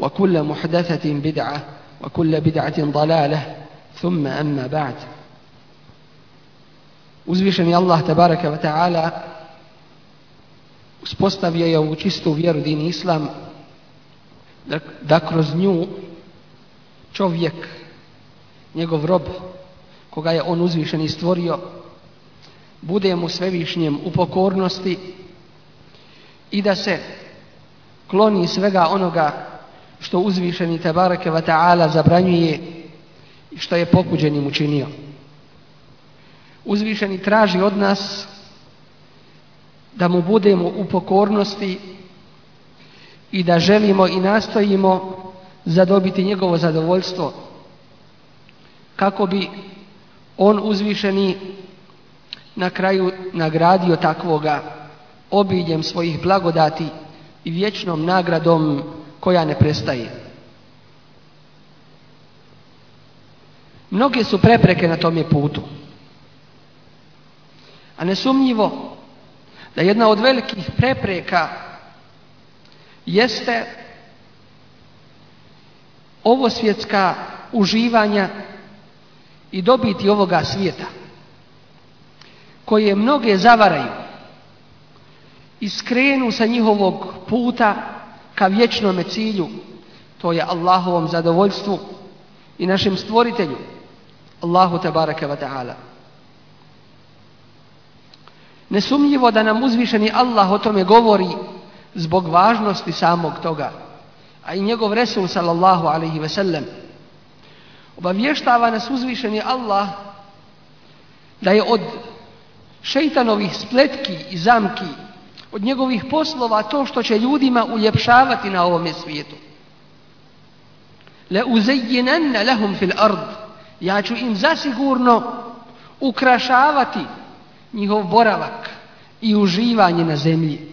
وكل محدثة بدعة وكل بدعة ضلالة ثم أما بعد Uzvišeni Allah tabaraka wa ta'ala uspostavio je ovu čistu vjeru din islam da, da kroz nju čovjek, njegov rob, koga je on uzvišeni stvorio, bude mu svevišnjem u pokornosti i da se kloni svega onoga što uzvišeni tabaraka wa ta'ala zabranjuje i što je pokuđenim učinio. Uzvišeni traži od nas da mu budemo u pokornosti i da želimo i nastojimo zadobiti njegovo zadovoljstvo kako bi on uzvišeni na kraju nagradio takvoga obiljem svojih blagodati i vječnom nagradom koja ne prestaje. Mnoge su prepreke na tome putu, a nesumnjivo da jedna od velikih prepreka jeste ovosvjetska uživanja i dobiti ovoga svijeta koje mnoge zavaraju i skrenu sa njihovog puta ka vječnome cilju, to je Allahovom zadovoljstvu i našem stvoritelju, Allahu tabaraka wa ta'ala. Nesumnjivo da nam uzvišeni Allah o tome govori zbog važnosti samog toga, a i njegov Resul sallallahu alaihi ve sellem obavještava nas uzvišeni Allah da je od šeitanovih spletki i zamki od njegovih poslova to što će ljudima uljepšavati na ovome svijetu. Le lahum fil ard. Ja ću im zasigurno ukrašavati njihov boravak i uživanje na zemlji.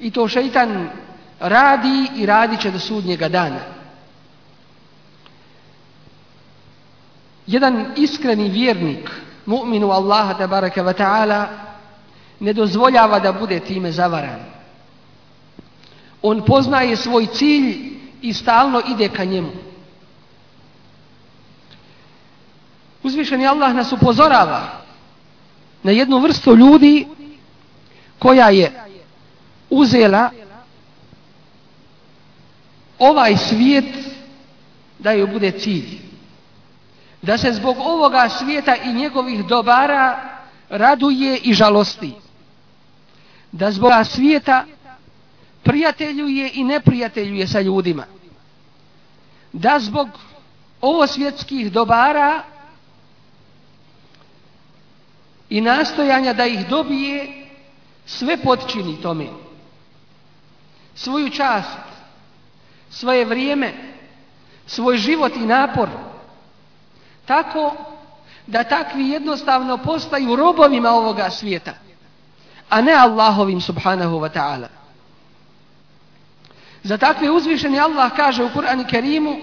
I to šeitan radi i radit će do sudnjega dana. Jedan iskreni vjernik, mu'minu Allaha tabaraka wa ta'ala, ne dozvoljava da bude time zavaran. On poznaje svoj cilj i stalno ide ka njemu. Uzvišeni Allah nas upozorava na jednu vrstu ljudi koja je uzela ovaj svijet da joj bude cilj. Da se zbog ovoga svijeta i njegovih dobara raduje i žalosti da zbog svijeta prijateljuje i neprijateljuje sa ljudima. Da zbog ovo svjetskih dobara i nastojanja da ih dobije sve potčini tome. Svoju čast, svoje vrijeme, svoj život i napor. Tako da takvi jednostavno postaju robovima ovoga svijeta a ne Allahovim subhanahu wa ta'ala. Za takve uzvišeni Allah kaže u Kur'an Kerimu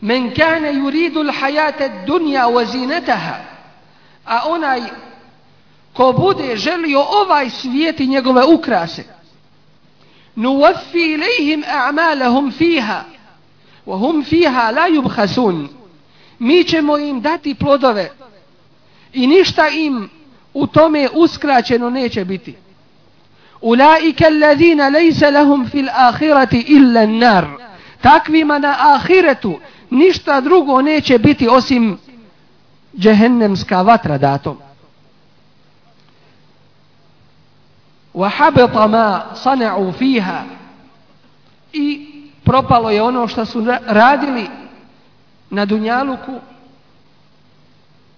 Men kane yuridu l'hajate dunja wa A onaj ko bude želio ovaj svijet i njegove ukrase Nuwafi ilihim a'malahum fiha Wa hum fiha la yubhasun Mi ćemo im dati plodove i ništa im u tome uskraćeno neće biti. Ulaike allazina lejse lahum fil ahirati illa nar. Takvima na ahiretu ništa drugo neće biti osim džehennemska vatra datom. habata ma sana'u fiha I propalo je ono što su radili na Dunjaluku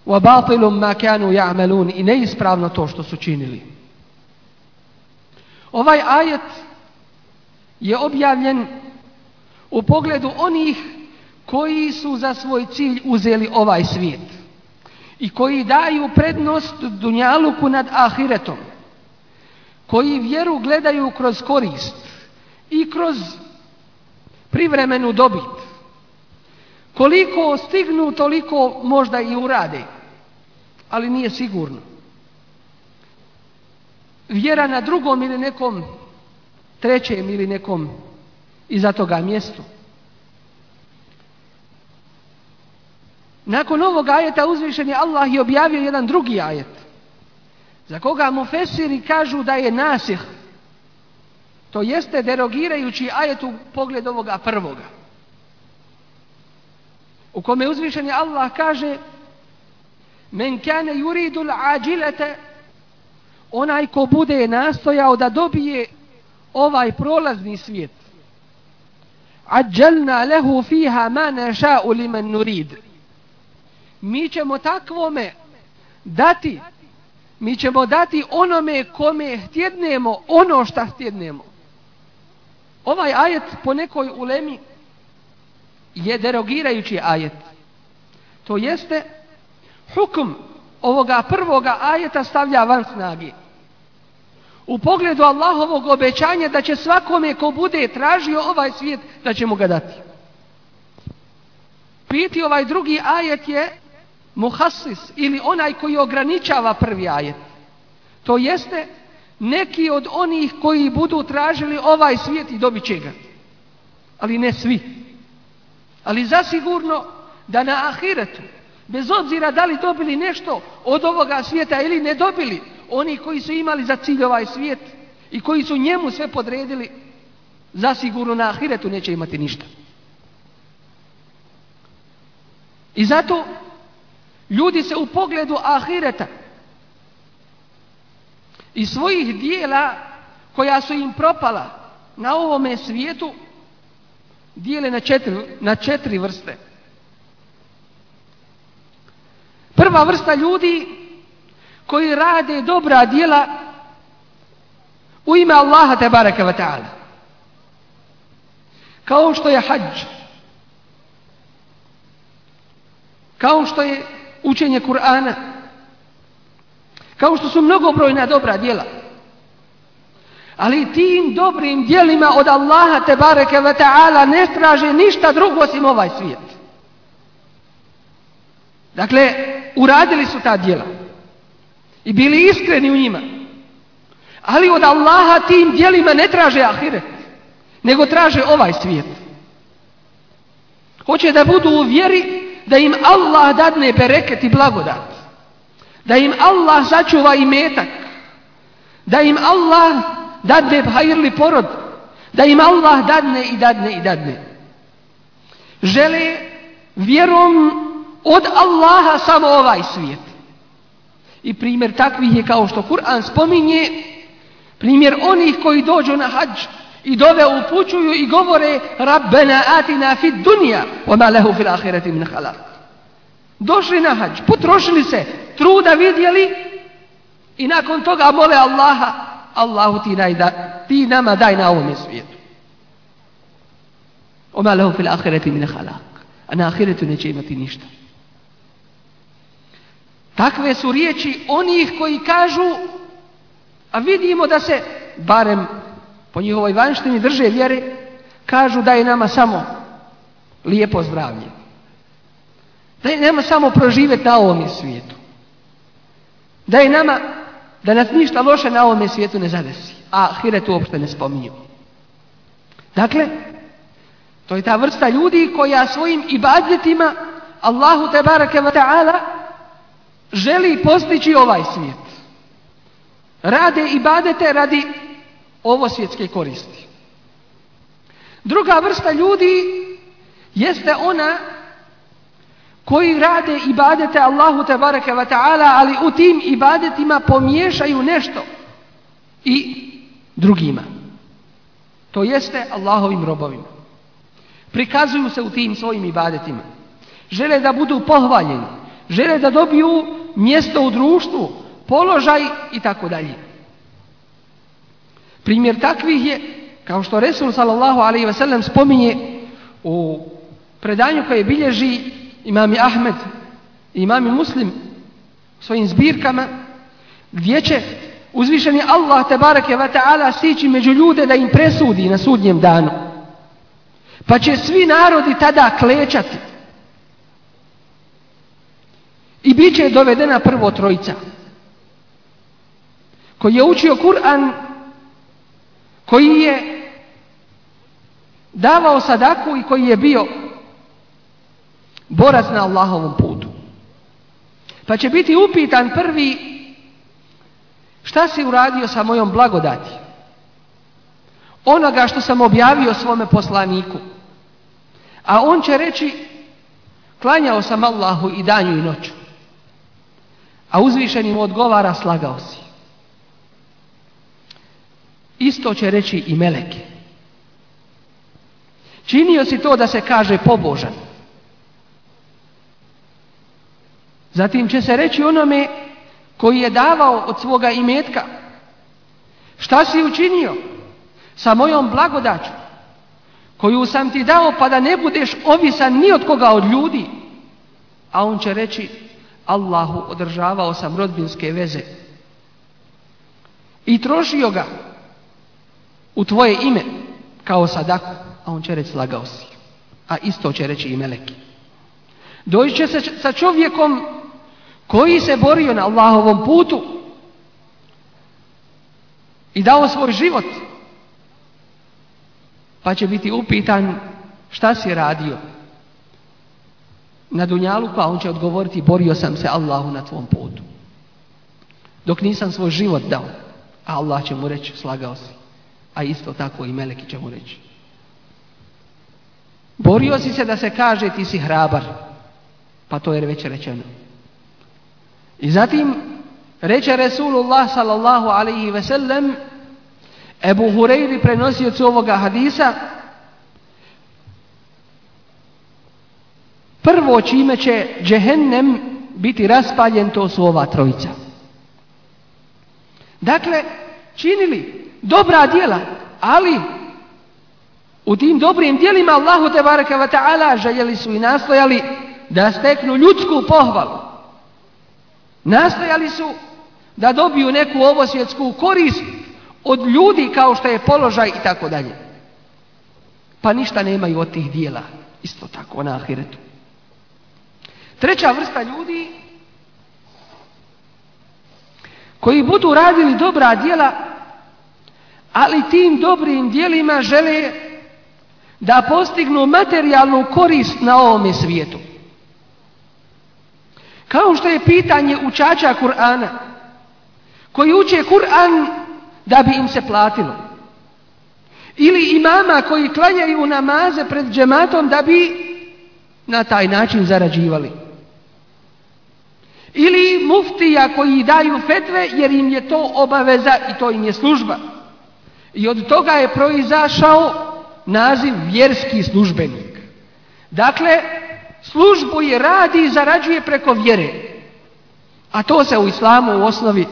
وَبَاطِلٌ مَا كَانُوا يَعْمَلُونَ I neispravno to što su činili. Ovaj ajet je objavljen u pogledu onih koji su za svoj cilj uzeli ovaj svijet i koji daju prednost dunjaluku nad ahiretom, koji vjeru gledaju kroz korist i kroz privremenu dobit koliko stignu, toliko možda i urade, ali nije sigurno. Vjera na drugom ili nekom trećem ili nekom iza toga mjestu. Nakon ovog ajeta uzvišen je Allah i objavio jedan drugi ajet za koga mu fesiri kažu da je nasih. To jeste derogirajući ajet u pogled ovoga prvoga u kome uzvišeni Allah kaže men kane yuridul ađilete onaj ko bude nastojao da dobije ovaj prolazni svijet ajjalna lehu fiha ma nasha'u liman nurid mi ćemo takvome dati mi ćemo dati onome kome htjednemo ono šta htjednemo ovaj ajet po nekoj ulemi je derogirajući ajet. To jeste hukum ovoga prvoga ajeta stavlja van snagi. U pogledu Allahovog obećanja da će svakome ko bude tražio ovaj svijet da će mu ga dati. Piti ovaj drugi ajet je muhasis ili onaj koji ograničava prvi ajet. To jeste neki od onih koji budu tražili ovaj svijet i dobit će ga. Ali ne svi. Ali zasigurno da na ahiretu bez obzira da li dobili nešto od ovoga svijeta ili ne dobili, oni koji su imali za cilj ovaj svijet i koji su njemu sve podredili, zasigurno na ahiretu neće imati ništa. I zato ljudi se u pogledu ahireta i svojih dijela koja su im propala na ovome svijetu dijele na četiri, na četiri vrste. Prva vrsta ljudi koji rade dobra djela u ime Allaha te baraka wa ta'ala. Kao što je hađ. Kao što je učenje Kur'ana. Kao što su mnogobrojna dobra djela. Ali tim dobrim dijelima od Allaha te bareke ve ta'ala ne traže ništa drugo osim ovaj svijet. Dakle, uradili su ta djela i bili iskreni u njima. Ali od Allaha tim dijelima ne traže ahiret, nego traže ovaj svijet. Hoće da budu u vjeri da im Allah dadne bereket i blagodat. Da im Allah sačuva i metak. Da im Allah dadne hajrli porod, da im Allah dadne i dadne i dadne. Žele vjerom od Allaha samo ovaj svijet. I primjer takvih je kao što Kur'an spominje, primjer onih koji dođu na hađ i dove upućuju i govore Rabbena atina fid dunja, oma lehu fil ahireti min halak. Došli na hađ, potrošili se, truda vidjeli i nakon toga mole Allaha Allahu ti, naj da, ti nama daj na ovome svijetu. Oma fil ahireti A na ahiretu neće imati ništa. Takve su riječi onih koji kažu, a vidimo da se, barem po njihovoj vanštini drže vjere, kažu da je nama samo lijepo zdravlje. Da je nama samo proživjeti na ovome svijetu. Da je nama da nas ništa loše na ovome svijetu ne zadesi, a tu uopšte ne spominju. Dakle, to je ta vrsta ljudi koja svojim ibadetima Allahu te barake ta'ala želi postići ovaj svijet. Rade ibadete radi ovo svjetske koristi. Druga vrsta ljudi jeste ona koji rade ibadete Allahu te bareke ve taala, ali u tim ibadetima pomiješaju nešto i drugima. To jeste Allahovim robovima. Prikazuju se u tim svojim ibadetima. Žele da budu pohvaljeni, žele da dobiju mjesto u društvu, položaj i tako dalje. Primjer takvih je, kao što Resul sallallahu spominje u predanju koje bilježi imami Ahmed i imami Muslim svojim zbirkama gdje će uzvišeni Allah tebareke ve taala sići među ljude da im presudi na sudnjem danu. Pa će svi narodi tada klečati. I bit će dovedena prvo trojica. Koji je učio Kur'an, koji je davao sadaku i koji je bio borac na Allahovom putu. Pa će biti upitan prvi šta si uradio sa mojom blagodati? Onoga što sam objavio svome poslaniku. A on će reći klanjao sam Allahu i danju i noću. A uzvišeni mu odgovara slagao si. Isto će reći i meleke. Činio si to da se kaže pobožan. Zatim će se reći onome koji je davao od svoga imetka, šta si učinio sa mojom blagodaću koju sam ti dao pa da ne budeš ovisan ni od koga od ljudi, a on će reći Allahu održavao sam rodbinske veze i trošio ga u tvoje ime kao sadaku, a on će reći lagao si. A isto će reći i meleki. Doći će se sa čovjekom koji se borio na Allahovom putu i dao svoj život pa će biti upitan šta si radio na dunjalu pa on će odgovoriti borio sam se Allahu na tvom putu. Dok nisam svoj život dao, a Allah će mu reći slagao si. A isto tako i Meleki će mu reći. Borio si se da se kaže ti si hrabar. Pa to je već rečeno. I zatim reče Resulullah sallallahu alaihi ve sellem Ebu Hureyri prenosiocu ovoga hadisa prvo čime će džehennem biti raspaljen to su ova trojica. Dakle, činili dobra djela, ali u tim dobrim djelima Allahu te baraka taala željeli su i nastojali da steknu ljudsku pohvalu. Nastojali su da dobiju neku ovosvjetsku korist od ljudi kao što je položaj i tako dalje. Pa ništa nemaju od tih dijela, isto tako na ahiretu. Treća vrsta ljudi koji budu radili dobra djela, ali tim dobrim djelima žele da postignu materijalnu korist na ovome svijetu. Kao što je pitanje učača Kur'ana koji uče Kur'an da bi im se platilo. Ili imama koji klanjaju namaze pred džematom da bi na taj način zarađivali. Ili muftija koji daju fetve jer im je to obaveza i to im je služba. I od toga je proizašao naziv vjerski službenik. Dakle, službu je radi i zarađuje preko vjere. A to se u islamu u osnovi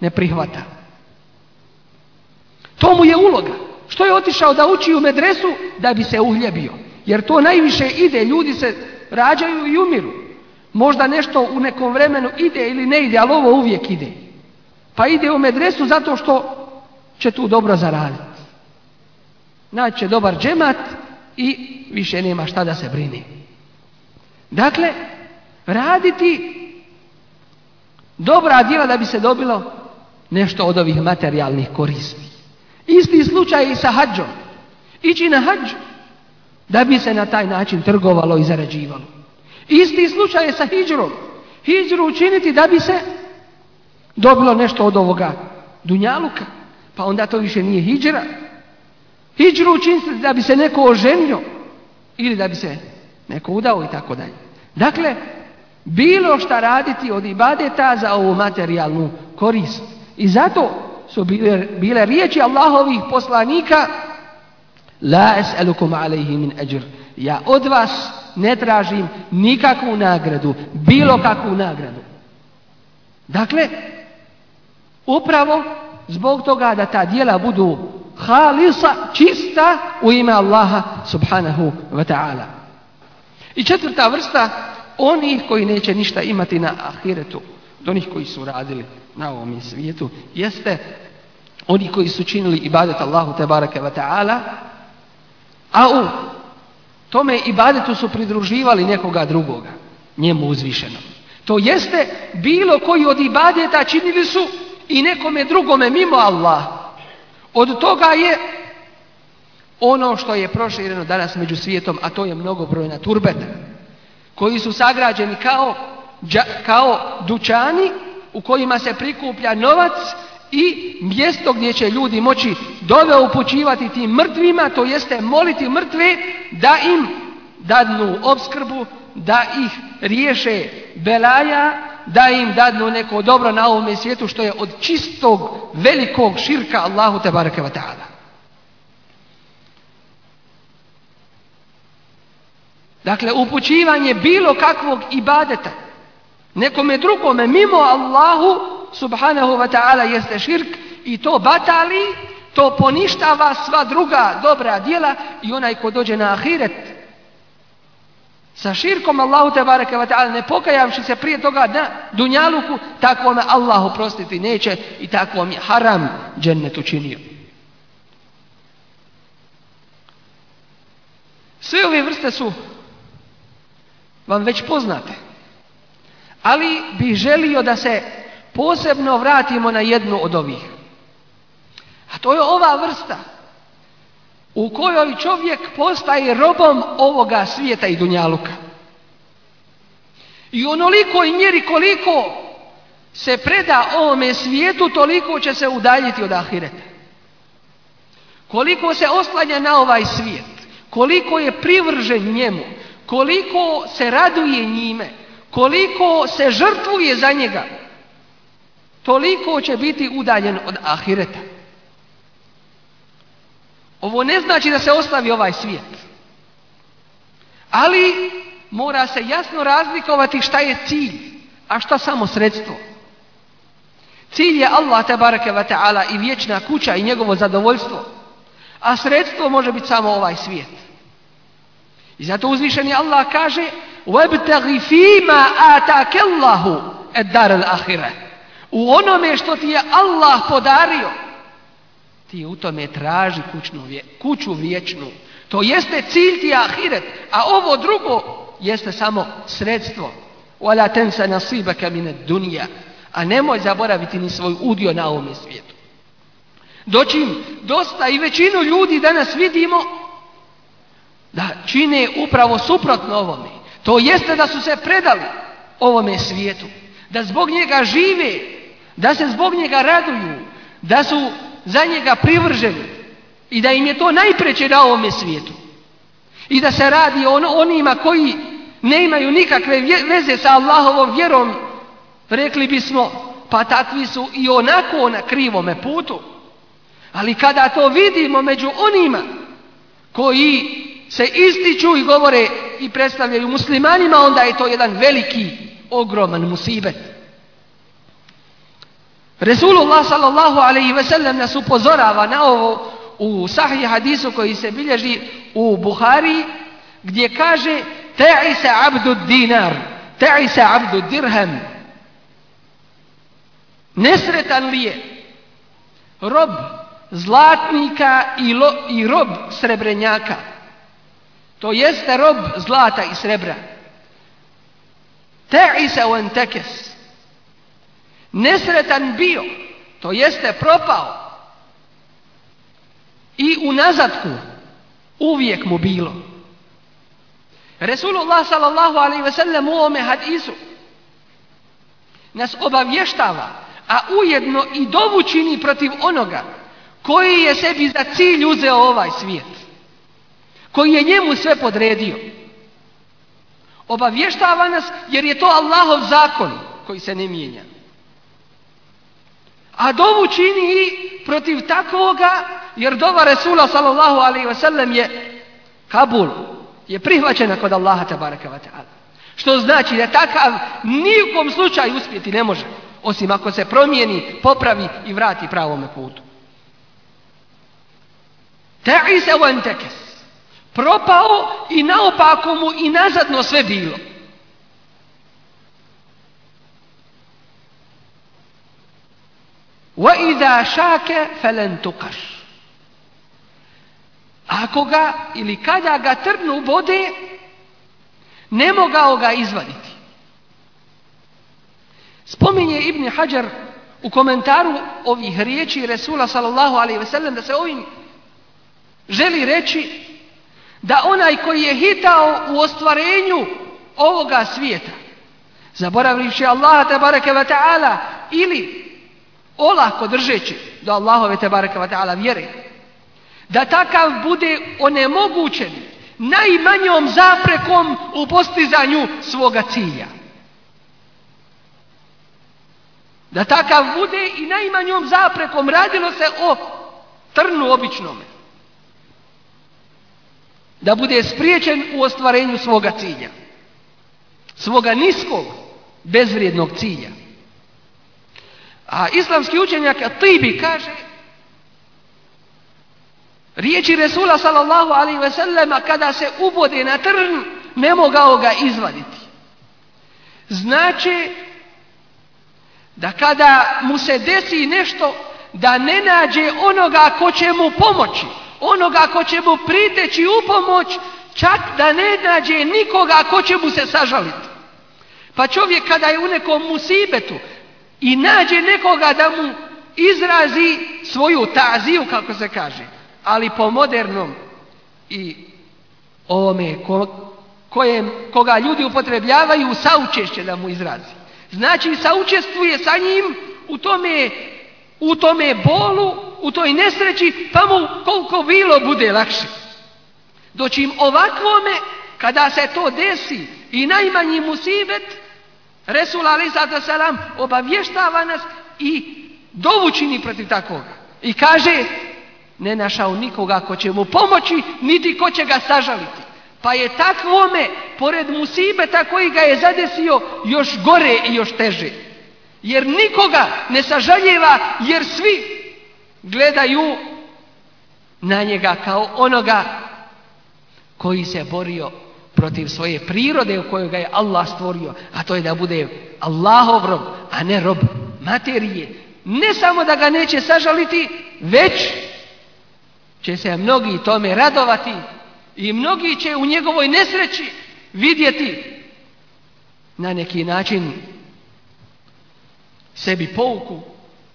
ne prihvata. To mu je uloga. Što je otišao da uči u medresu? Da bi se uhljebio. Jer to najviše ide, ljudi se rađaju i umiru. Možda nešto u nekom vremenu ide ili ne ide, ali ovo uvijek ide. Pa ide u medresu zato što će tu dobro zaraditi. Naće dobar džemat i više nema šta da se brini. Dakle, raditi dobra djela da bi se dobilo nešto od ovih materijalnih koristi. Isti slučaj i sa hađom. Ići na hađu da bi se na taj način trgovalo i zarađivalo. Isti slučaj je sa hijđrom. Hijđru učiniti da bi se dobilo nešto od ovoga dunjaluka, pa onda to više nije hijđra. Hijđru učiniti da bi se neko oženio ili da bi se neko udao dalje. Dakle, bilo šta raditi od ibadeta za ovu materijalnu korist. I zato su bile, riječi Allahovih poslanika La es'alukum alaihi min ajr. Ja od vas ne tražim nikakvu nagradu, bilo kakvu nagradu. Dakle, upravo zbog toga da ta djela budu halisa, čista u ime Allaha subhanahu wa ta'ala. I četvrta vrsta onih koji neće ništa imati na ahiretu od onih koji su radili na ovom svijetu jeste oni koji su činili ibadet Allahu te barake wa taala a u tome ibadetu su pridruživali nekoga drugoga njemu uzvišenom to jeste bilo koji od ibadeta činili su i nekome drugome mimo Allah od toga je ono što je prošireno danas među svijetom, a to je mnogobrojna turbeta koji su sagrađeni kao dućani u kojima se prikuplja novac i mjesto gdje će ljudi moći dove upućivati tim mrtvima, to jeste moliti mrtve da im dadnu obskrbu, da ih riješe belaja, da im dadnu neko dobro na ovome svijetu što je od čistog velikog širka Allahu te ta'ala. Dakle, upućivanje bilo kakvog ibadeta nekome drugome mimo Allahu subhanahu wa ta'ala jeste širk i to batali, to poništava sva druga dobra djela i onaj ko dođe na ahiret sa širkom Allahu te bareke taala ne pokajavši se prije toga na dunjaluku takvome Allahu prostiti neće i takvom je haram džennet učinio. Sve ove vrste su vam već poznate. Ali bih želio da se posebno vratimo na jednu od ovih. A to je ova vrsta u kojoj čovjek postaje robom ovoga svijeta i dunjaluka. I onoliko i mjeri koliko se preda ovome svijetu, toliko će se udaljiti od ahireta. Koliko se oslanja na ovaj svijet, koliko je privržen njemu, koliko se raduje njime, koliko se žrtvuje za njega, toliko će biti udaljen od ahireta. Ovo ne znači da se ostavi ovaj svijet. Ali mora se jasno razlikovati šta je cilj, a šta samo sredstvo. Cilj je Allah tabaraka wa ta'ala i vječna kuća i njegovo zadovoljstvo. A sredstvo može biti samo ovaj svijet. I zato uzvišeni Allah kaže وَبْتَغِ فِيمَا آتَاكَ اللَّهُ U onome što ti je Allah podario, ti u tome traži kuću vječnu. To jeste cilj ti je ahiret, a ovo drugo jeste samo sredstvo. وَلَا تَنْسَ نَصِيبَكَ مِنَ dunija, A nemoj zaboraviti ni svoj udio na ovome svijetu. im dosta i većinu ljudi danas vidimo da čine upravo suprotno ovome. To jeste da su se predali ovome svijetu, da zbog njega žive, da se zbog njega raduju, da su za njega privrženi i da im je to najpreće na ovome svijetu. I da se radi o ono- onima koji ne imaju nikakve veze sa Allahovom vjerom, rekli bismo, pa takvi su i onako na krivome putu. Ali kada to vidimo među onima koji se ističu i govore i predstavljaju muslimanima, onda je to jedan veliki, ogroman musibet. Resulullah sallallahu alaihi ve sellem nas upozorava na ovo u sahih hadisu koji se bilježi u Buhari gdje kaže se abdu dinar, se abdu dirham. Nesretan li je rob zlatnika i, i rob srebrenjaka? To jeste rob zlata i srebra. Te'isa u entekes. Nesretan bio. To jeste propao. I u nazadku uvijek mu bilo. Resulullah sallallahu alaihi ve sellem u ovome hadisu nas obavještava, a ujedno i dovu čini protiv onoga koji je sebi za cilj uzeo ovaj svijet koji je njemu sve podredio. Obavještava nas jer je to Allahov zakon koji se ne mijenja. A dovu čini i protiv takvoga jer dova Resula sallallahu alaihi wasallam je Kabul, je prihvaćena kod Allaha tabaraka wa Što znači da takav nikom slučaju uspjeti ne može, osim ako se promijeni, popravi i vrati pravome putu. Ta'isa u entekes propao i naopako mu i nazadno sve bilo. وَإِذَا شَاكَ فَلَنْ تُقَشْ Ako ga ili kada ga trnu vode, ne mogao ga izvaditi. Spominje Ibni Hajar u komentaru ovih riječi Resula sallallahu alaihi sellem da se ovim želi reći da onaj koji je hitao u ostvarenju ovoga svijeta, zaboravivši Allaha te bareke ili olako držeći do Allahove te bareke vjere, da takav bude onemogućen najmanjom zaprekom u postizanju svoga cilja. Da takav bude i najmanjom zaprekom radilo se o trnu običnome da bude spriječen u ostvarenju svoga cilja, svoga niskog, bezvrijednog cilja. A islamski učenjak Tibi kaže riječi Resula sallallahu alaihi ve sellema kada se ubode na trn ne mogao ga izvaditi. Znači da kada mu se desi nešto da ne nađe onoga ko će mu pomoći onoga ko će mu priteći u pomoć, čak da ne nađe nikoga ko će mu se sažaliti. Pa čovjek kada je u nekom musibetu i nađe nekoga da mu izrazi svoju taziju, kako se kaže, ali po modernom i ovome kojem, koga ljudi upotrebljavaju saučešće da mu izrazi. Znači saučestvuje sa njim u tome u tome bolu, u toj nesreći, pa mu koliko bilo bude lakše. Dočim ovakvome, kada se to desi i najmanji musibet, Resul Ali salam obavještava nas i dovučini protiv takvoga. I kaže, ne našao nikoga ko će mu pomoći, niti ko će ga sažaliti. Pa je takvome, pored musibeta koji ga je zadesio, još gore i još teže. Jer nikoga ne sažaljeva jer svi gledaju na njega kao onoga koji se borio protiv svoje prirode u kojoj ga je Allah stvorio, a to je da bude Allahov rob, a ne rob materije. Ne samo da ga neće sažaliti, već će se mnogi tome radovati i mnogi će u njegovoj nesreći vidjeti na neki način sebi pouku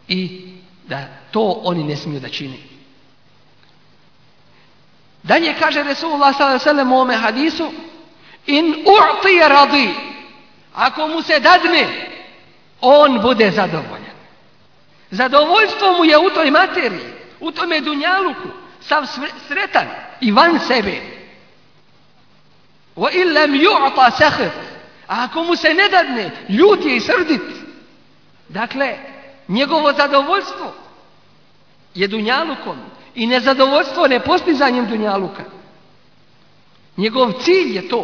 i da to oni ne smiju da čini. Dalje kaže Resulullah s.a.v. u ovome hadisu In u'ti radi Ako mu se dadne, on bude zadovoljan. Zadovoljstvo mu je u toj materiji, u tome dunjaluku, sav sretan i van sebe. Wa illam yu'ta A ako mu se ne dadne, ljut je i srdit. Dakle, njegovo zadovoljstvo je dunjalukom i nezadovoljstvo nepostizanjem dunjaluka. Njegov cilj je to.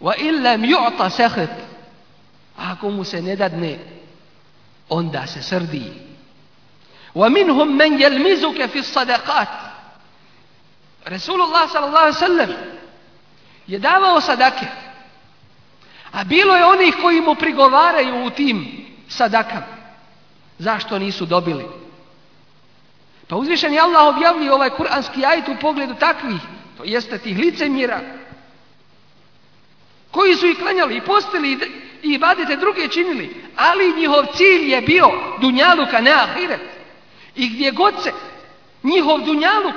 Wa A ako mu se ne dadne, onda se srdi. minhum man يلمزك fi sadaqat. Resulullah sallallahu je davao sadake a bilo je onih koji mu prigovaraju u tim sadakama. Zašto nisu dobili? Pa uzvišeni Allah objavljuje ovaj kuranski ajt u pogledu takvih, to jeste tih licemjera, koji su ih klanjali i postili i vadite druge činili, ali njihov cilj je bio dunjaluka ne ahiret. I gdje god se njihov dunjaluk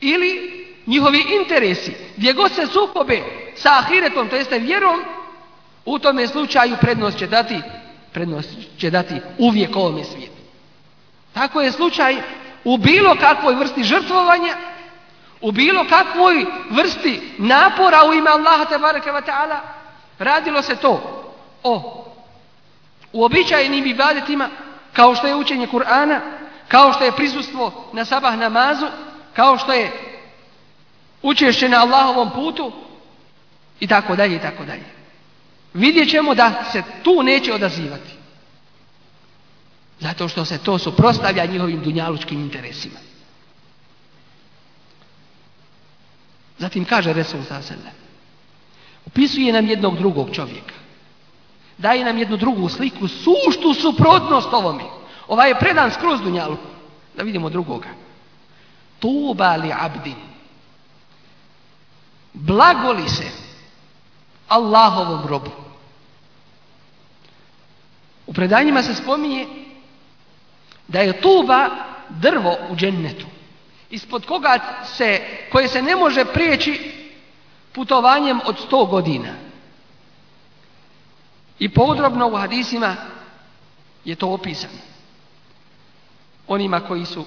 ili njihovi interesi, gdje god se sukobe, sa ahiretom, to jeste vjerom, u tome slučaju prednost će dati, prednost će dati uvijek ovome svijetu. Tako je slučaj u bilo kakvoj vrsti žrtvovanja, u bilo kakvoj vrsti napora u ime Allaha te wa ta'ala, radilo se to o uobičajenim ibadetima kao što je učenje Kur'ana, kao što je prisustvo na sabah namazu, kao što je učešće na Allahovom putu, i tako dalje, tako dalje. Vidjet ćemo da se tu neće odazivati. Zato što se to suprostavlja njihovim dunjalučkim interesima. Zatim kaže Resul Sasele, Upisuje nam jednog drugog čovjeka. Daje nam jednu drugu sliku, suštu suprotnost ovome. Ovaj je predan skroz dunjalu. Da vidimo drugoga. Tuba li abdin. Blago se Allahovom robu. U predanjima se spominje da je tuba drvo u džennetu ispod koga se, koje se ne može prijeći putovanjem od sto godina. I podrobno u hadisima je to opisano. Onima koji su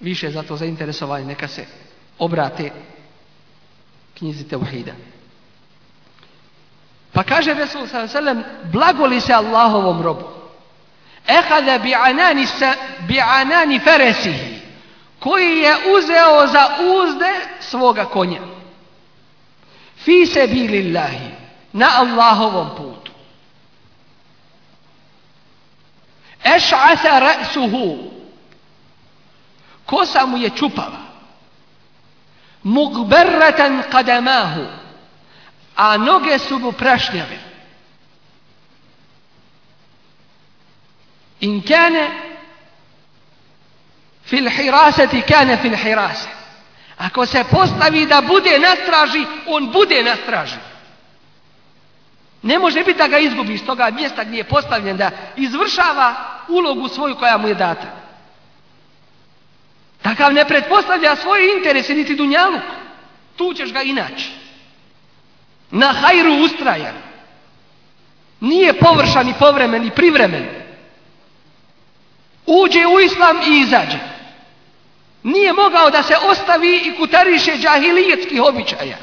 više za to zainteresovani neka se obrate knjizi Teuhida. Pa kaže Resul sallam, blagoli se Allahovom robu. Ehada bi anani feresihi, koji je uzeo za uzde svoga konja. Fi se bilillahi, na Allahovom putu. Eš'asa ra'suhu, kosa mu je čupava. Mugberratan kadamahu, a noge su mu prašnjave. In kene fil ti kane fil hirase. Ako se postavi da bude na straži, on bude na straži. Ne može biti da ga izgubi iz toga mjesta gdje je postavljen da izvršava ulogu svoju koja mu je data. Takav ne pretpostavlja svoje interese niti dunjaluk. Tu ćeš ga inače na hajru ustrajan. Nije površan i povremen i privremen. Uđe u islam i izađe. Nije mogao da se ostavi i kutariše džahilijetskih običaja.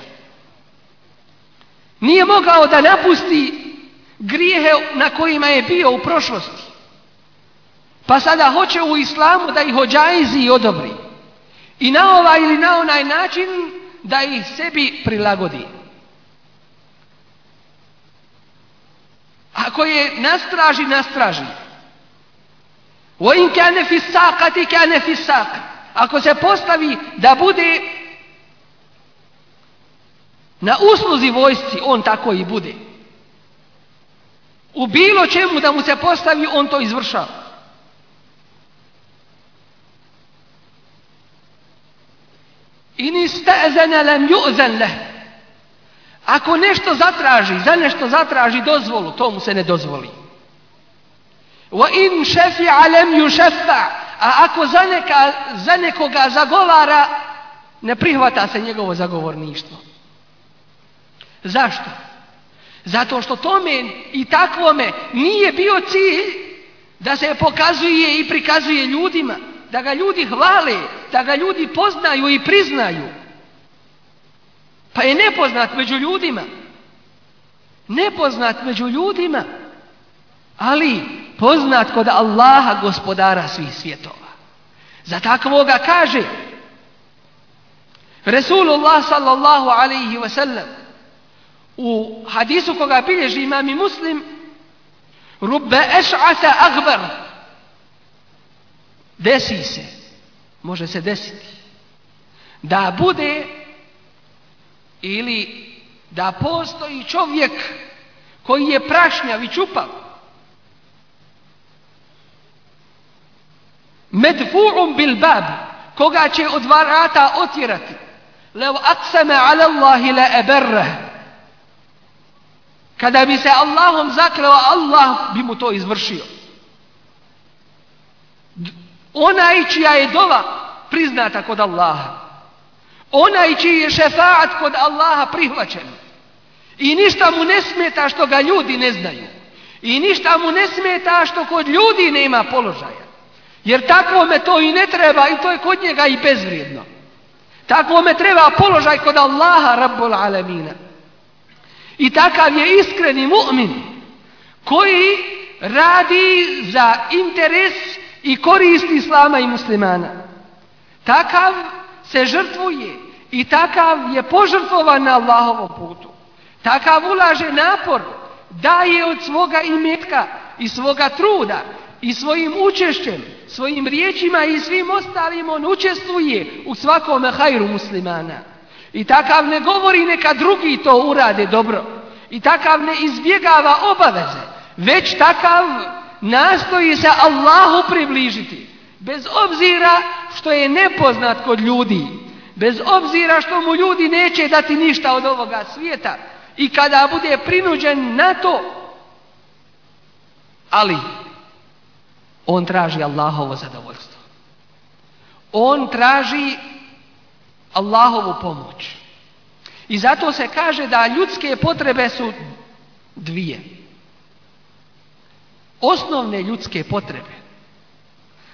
Nije mogao da napusti grijehe na kojima je bio u prošlosti. Pa sada hoće u islamu da ih ođajzi i odobri. I na ovaj ili na onaj način da ih sebi prilagodi. Ako je nastraži, nastraži. وَإِنْ kane fisaka, ti kane fisaka. Ako se postavi da bude na usluzi vojsci, on tako i bude. U bilo čemu da mu se postavi, on to izvršava. In istazana lam yu'zan leh. Ako nešto zatraži, za nešto zatraži dozvolu, to mu se ne dozvoli. A ako za, neka, za nekoga zagovara, ne prihvata se njegovo zagovorništvo. Zašto? Zato što tome i takvome nije bio cilj da se pokazuje i prikazuje ljudima, da ga ljudi hvale, da ga ljudi poznaju i priznaju, pa je nepoznat među ljudima. Nepoznat među ljudima. Ali poznat kod Allaha gospodara svih svjetova. Za takvoga kaže Resulullah sallallahu alaihi wasallam u hadisu koga bilježi imam i muslim Rubbe eš'ata agbar Desi se, može se desiti, da bude ili da postoji čovjek koji je prašnjav i čupav medfu'um bil bab koga će od varata otjerati lev aksame ala Allahi la eberre kada bi se Allahom zakleo Allah bi mu to izvršio onaj čija je dola priznata kod Allaha Onaj čiji je šefaat kod Allaha prihvaćen. I ništa mu ne smeta što ga ljudi ne znaju. I ništa mu ne smeta što kod ljudi nema položaja. Jer takvome to i ne treba i to je kod njega i bezvrijedno. Takvome treba položaj kod Allaha Rabbul Alamina. I takav je iskreni mu'min koji radi za interes i korist Islama i muslimana. Takav se žrtvuje i takav je požrtvovan na Allahovom putu. Takav ulaže napor, daje od svoga imetka i svoga truda i svojim učešćem, svojim riječima i svim ostalim on učestvuje u svakom hajru muslimana. I takav ne govori neka drugi to urade dobro. I takav ne izbjegava obaveze, već takav nastoji se Allahu približiti. Bez obzira što je nepoznat kod ljudi, bez obzira što mu ljudi neće dati ništa od ovoga svijeta i kada bude prinuđen na to, ali on traži Allahovo zadovoljstvo. On traži Allahovu pomoć. I zato se kaže da ljudske potrebe su dvije. Osnovne ljudske potrebe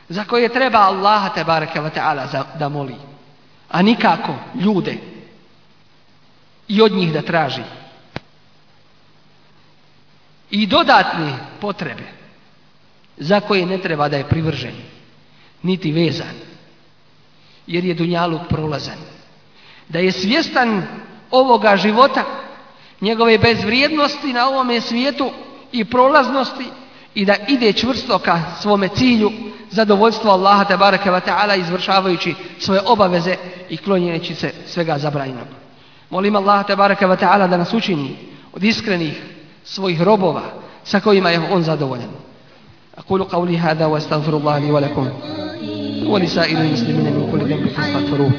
za koje treba Allaha te bareke taala da moli, a nikako ljude i od njih da traži. I dodatne potrebe za koje ne treba da je privržen niti vezan jer je dunjaluk prolazan. Da je svjestan ovoga života, njegove bezvrijednosti na ovome svijetu i prolaznosti i da ide čvrsto ka svome cilju zadovoljstvo Allaha te bareke ve taala izvršavajući svoje obaveze i klonjeći se svega zabranjenog. Molim Allaha te bareke ve taala da nas učini od iskrenih svojih robova sa kojima je on zadovoljan. اقول قولي هذا واستغفر الله لي ولكم ولسائر المسلمين من كل